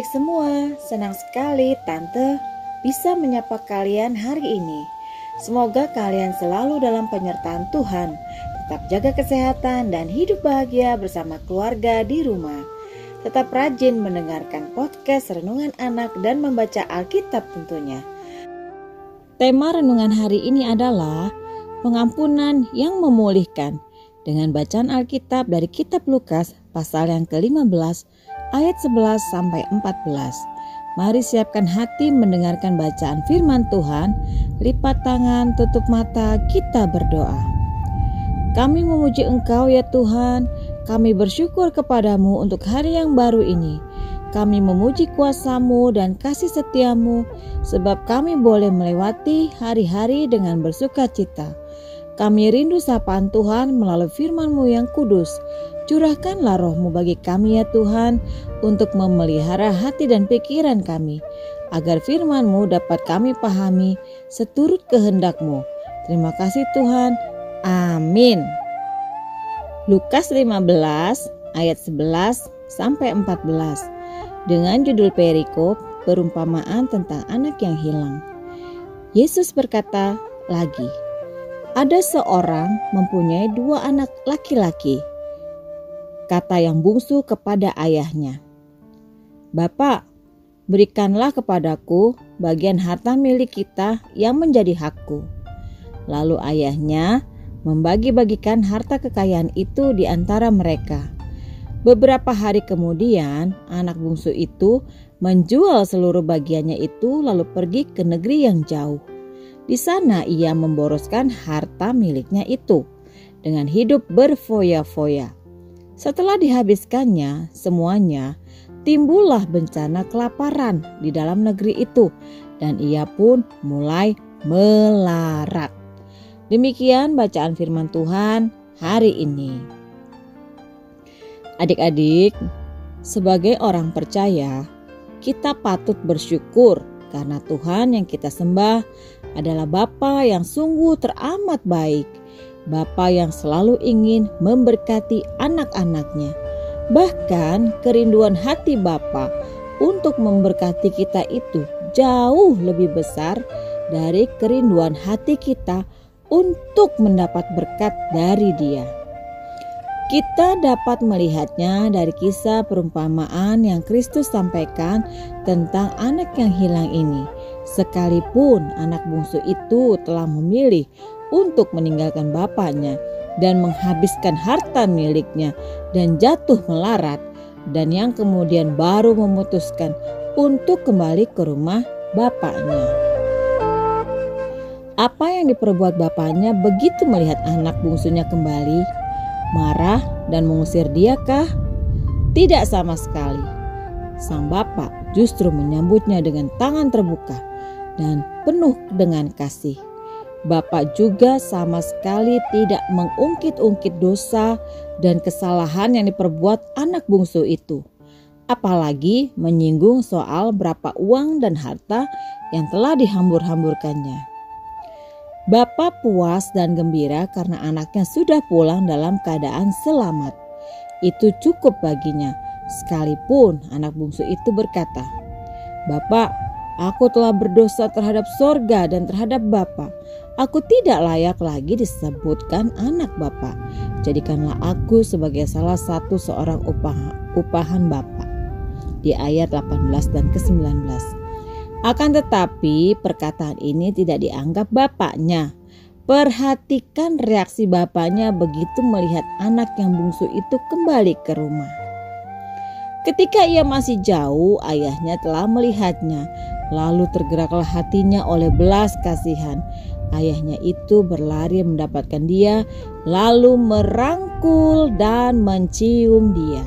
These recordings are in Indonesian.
Adik-adik semua, senang sekali Tante bisa menyapa kalian hari ini. Semoga kalian selalu dalam penyertaan Tuhan, tetap jaga kesehatan dan hidup bahagia bersama keluarga di rumah. Tetap rajin mendengarkan podcast Renungan Anak dan membaca Alkitab tentunya. Tema renungan hari ini adalah pengampunan yang memulihkan dengan bacaan Alkitab dari kitab Lukas pasal yang ke-15 ayat 11 sampai 14. Mari siapkan hati mendengarkan bacaan firman Tuhan. Lipat tangan, tutup mata, kita berdoa. Kami memuji Engkau ya Tuhan. Kami bersyukur kepadamu untuk hari yang baru ini. Kami memuji kuasamu dan kasih setiamu sebab kami boleh melewati hari-hari dengan bersuka cita. Kami rindu sapaan Tuhan melalui firman-Mu yang kudus. Curahkanlah rohmu bagi kami ya Tuhan untuk memelihara hati dan pikiran kami agar firman-Mu dapat kami pahami seturut kehendak-Mu. Terima kasih Tuhan. Amin. Lukas 15 ayat 11 sampai 14 dengan judul perikop perumpamaan tentang anak yang hilang. Yesus berkata lagi, ada seorang mempunyai dua anak laki-laki kata yang bungsu kepada ayahnya. Bapak, berikanlah kepadaku bagian harta milik kita yang menjadi hakku. Lalu ayahnya membagi-bagikan harta kekayaan itu di antara mereka. Beberapa hari kemudian, anak bungsu itu menjual seluruh bagiannya itu lalu pergi ke negeri yang jauh. Di sana ia memboroskan harta miliknya itu dengan hidup berfoya-foya. Setelah dihabiskannya semuanya, timbullah bencana kelaparan di dalam negeri itu, dan ia pun mulai melarat. Demikian bacaan Firman Tuhan hari ini. Adik-adik, sebagai orang percaya, kita patut bersyukur karena Tuhan yang kita sembah adalah Bapa yang sungguh teramat baik Bapa yang selalu ingin memberkati anak-anaknya. Bahkan kerinduan hati Bapa untuk memberkati kita itu jauh lebih besar dari kerinduan hati kita untuk mendapat berkat dari Dia. Kita dapat melihatnya dari kisah perumpamaan yang Kristus sampaikan tentang anak yang hilang ini. Sekalipun anak bungsu itu telah memilih untuk meninggalkan bapaknya dan menghabiskan harta miliknya dan jatuh melarat dan yang kemudian baru memutuskan untuk kembali ke rumah bapaknya. Apa yang diperbuat bapaknya begitu melihat anak bungsunya kembali? Marah dan mengusir dia kah? Tidak sama sekali. Sang bapak justru menyambutnya dengan tangan terbuka dan penuh dengan kasih. Bapak juga sama sekali tidak mengungkit-ungkit dosa dan kesalahan yang diperbuat anak bungsu itu. Apalagi menyinggung soal berapa uang dan harta yang telah dihambur-hamburkannya. Bapak puas dan gembira karena anaknya sudah pulang dalam keadaan selamat. Itu cukup baginya, sekalipun anak bungsu itu berkata, "Bapak, Aku telah berdosa terhadap sorga dan terhadap Bapa. Aku tidak layak lagi disebutkan anak Bapa. Jadikanlah aku sebagai salah satu seorang upah, upahan Bapa. Di ayat 18 dan ke-19. Akan tetapi perkataan ini tidak dianggap bapaknya. Perhatikan reaksi bapaknya begitu melihat anak yang bungsu itu kembali ke rumah. Ketika ia masih jauh, ayahnya telah melihatnya Lalu tergeraklah hatinya oleh belas kasihan. Ayahnya itu berlari mendapatkan dia, lalu merangkul dan mencium dia.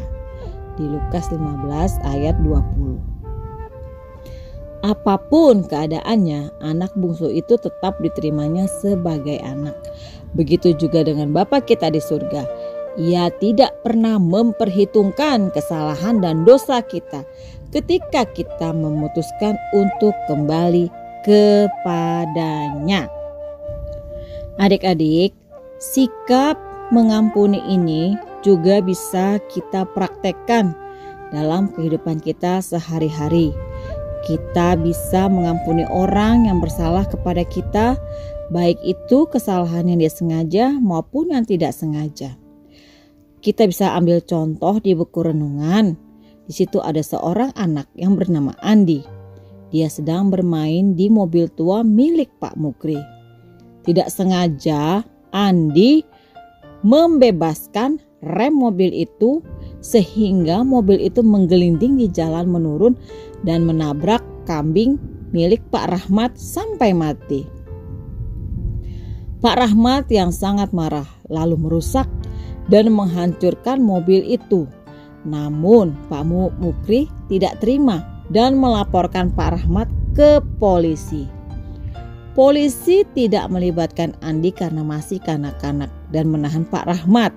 Di Lukas 15 ayat 20. Apa pun keadaannya, anak bungsu itu tetap diterimanya sebagai anak. Begitu juga dengan Bapa kita di surga. Ia tidak pernah memperhitungkan kesalahan dan dosa kita ketika kita memutuskan untuk kembali kepadanya. Adik-adik, sikap mengampuni ini juga bisa kita praktekkan dalam kehidupan kita sehari-hari. Kita bisa mengampuni orang yang bersalah kepada kita, baik itu kesalahan yang dia sengaja maupun yang tidak sengaja. Kita bisa ambil contoh di buku renungan. Di situ ada seorang anak yang bernama Andi. Dia sedang bermain di mobil tua milik Pak Mukri. Tidak sengaja, Andi membebaskan rem mobil itu sehingga mobil itu menggelinding di jalan menurun dan menabrak kambing milik Pak Rahmat sampai mati. Pak Rahmat yang sangat marah lalu merusak dan menghancurkan mobil itu. Namun Pak Mukri tidak terima dan melaporkan Pak Rahmat ke polisi. Polisi tidak melibatkan Andi karena masih kanak-kanak dan menahan Pak Rahmat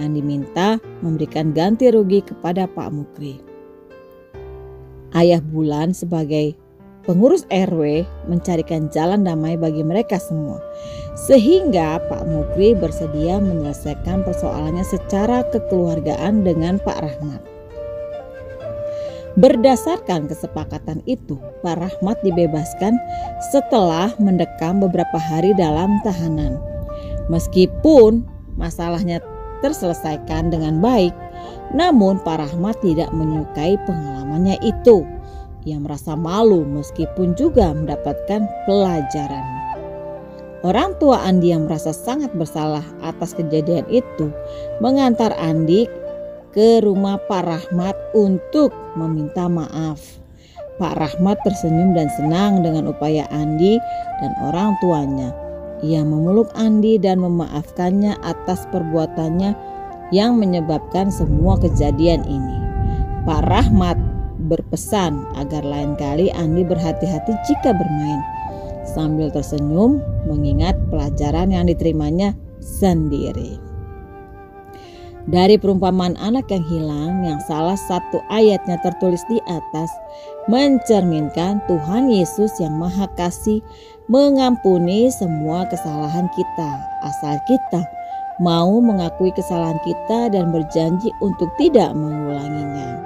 yang diminta memberikan ganti rugi kepada Pak Mukri. Ayah Bulan sebagai pengurus RW mencarikan jalan damai bagi mereka semua. Sehingga Pak Mukri bersedia menyelesaikan persoalannya secara kekeluargaan dengan Pak Rahmat. Berdasarkan kesepakatan itu, Pak Rahmat dibebaskan setelah mendekam beberapa hari dalam tahanan. Meskipun masalahnya terselesaikan dengan baik, namun Pak Rahmat tidak menyukai pengalamannya itu. Ia merasa malu meskipun juga mendapatkan pelajaran. Orang tua Andi yang merasa sangat bersalah atas kejadian itu mengantar Andi ke rumah Pak Rahmat untuk meminta maaf. Pak Rahmat tersenyum dan senang dengan upaya Andi dan orang tuanya. Ia memeluk Andi dan memaafkannya atas perbuatannya yang menyebabkan semua kejadian ini. Pak Rahmat berpesan agar lain kali Andi berhati-hati jika bermain. Sambil tersenyum mengingat pelajaran yang diterimanya sendiri. Dari perumpamaan anak yang hilang yang salah satu ayatnya tertulis di atas mencerminkan Tuhan Yesus yang Maha Kasih mengampuni semua kesalahan kita asal kita mau mengakui kesalahan kita dan berjanji untuk tidak mengulanginya.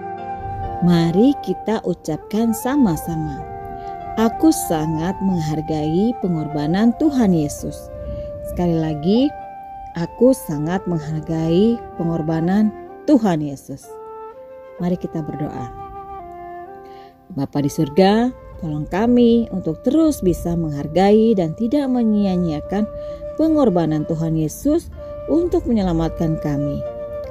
Mari kita ucapkan sama-sama. Aku sangat menghargai pengorbanan Tuhan Yesus. Sekali lagi, Aku sangat menghargai pengorbanan Tuhan Yesus. Mari kita berdoa. Bapa di surga, tolong kami untuk terus bisa menghargai dan tidak menyia-nyiakan pengorbanan Tuhan Yesus untuk menyelamatkan kami.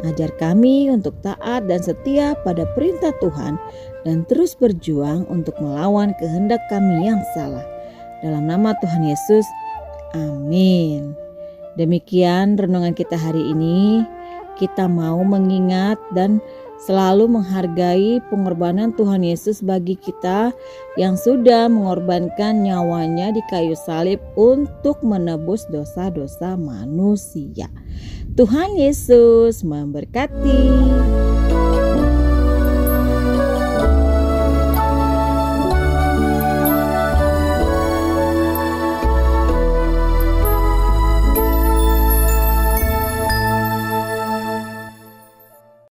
Ajar kami untuk taat dan setia pada perintah Tuhan dan terus berjuang untuk melawan kehendak kami yang salah. Dalam nama Tuhan Yesus, amin. Demikian renungan kita hari ini. Kita mau mengingat dan selalu menghargai pengorbanan Tuhan Yesus bagi kita yang sudah mengorbankan nyawanya di kayu salib untuk menebus dosa-dosa manusia. Tuhan Yesus memberkati.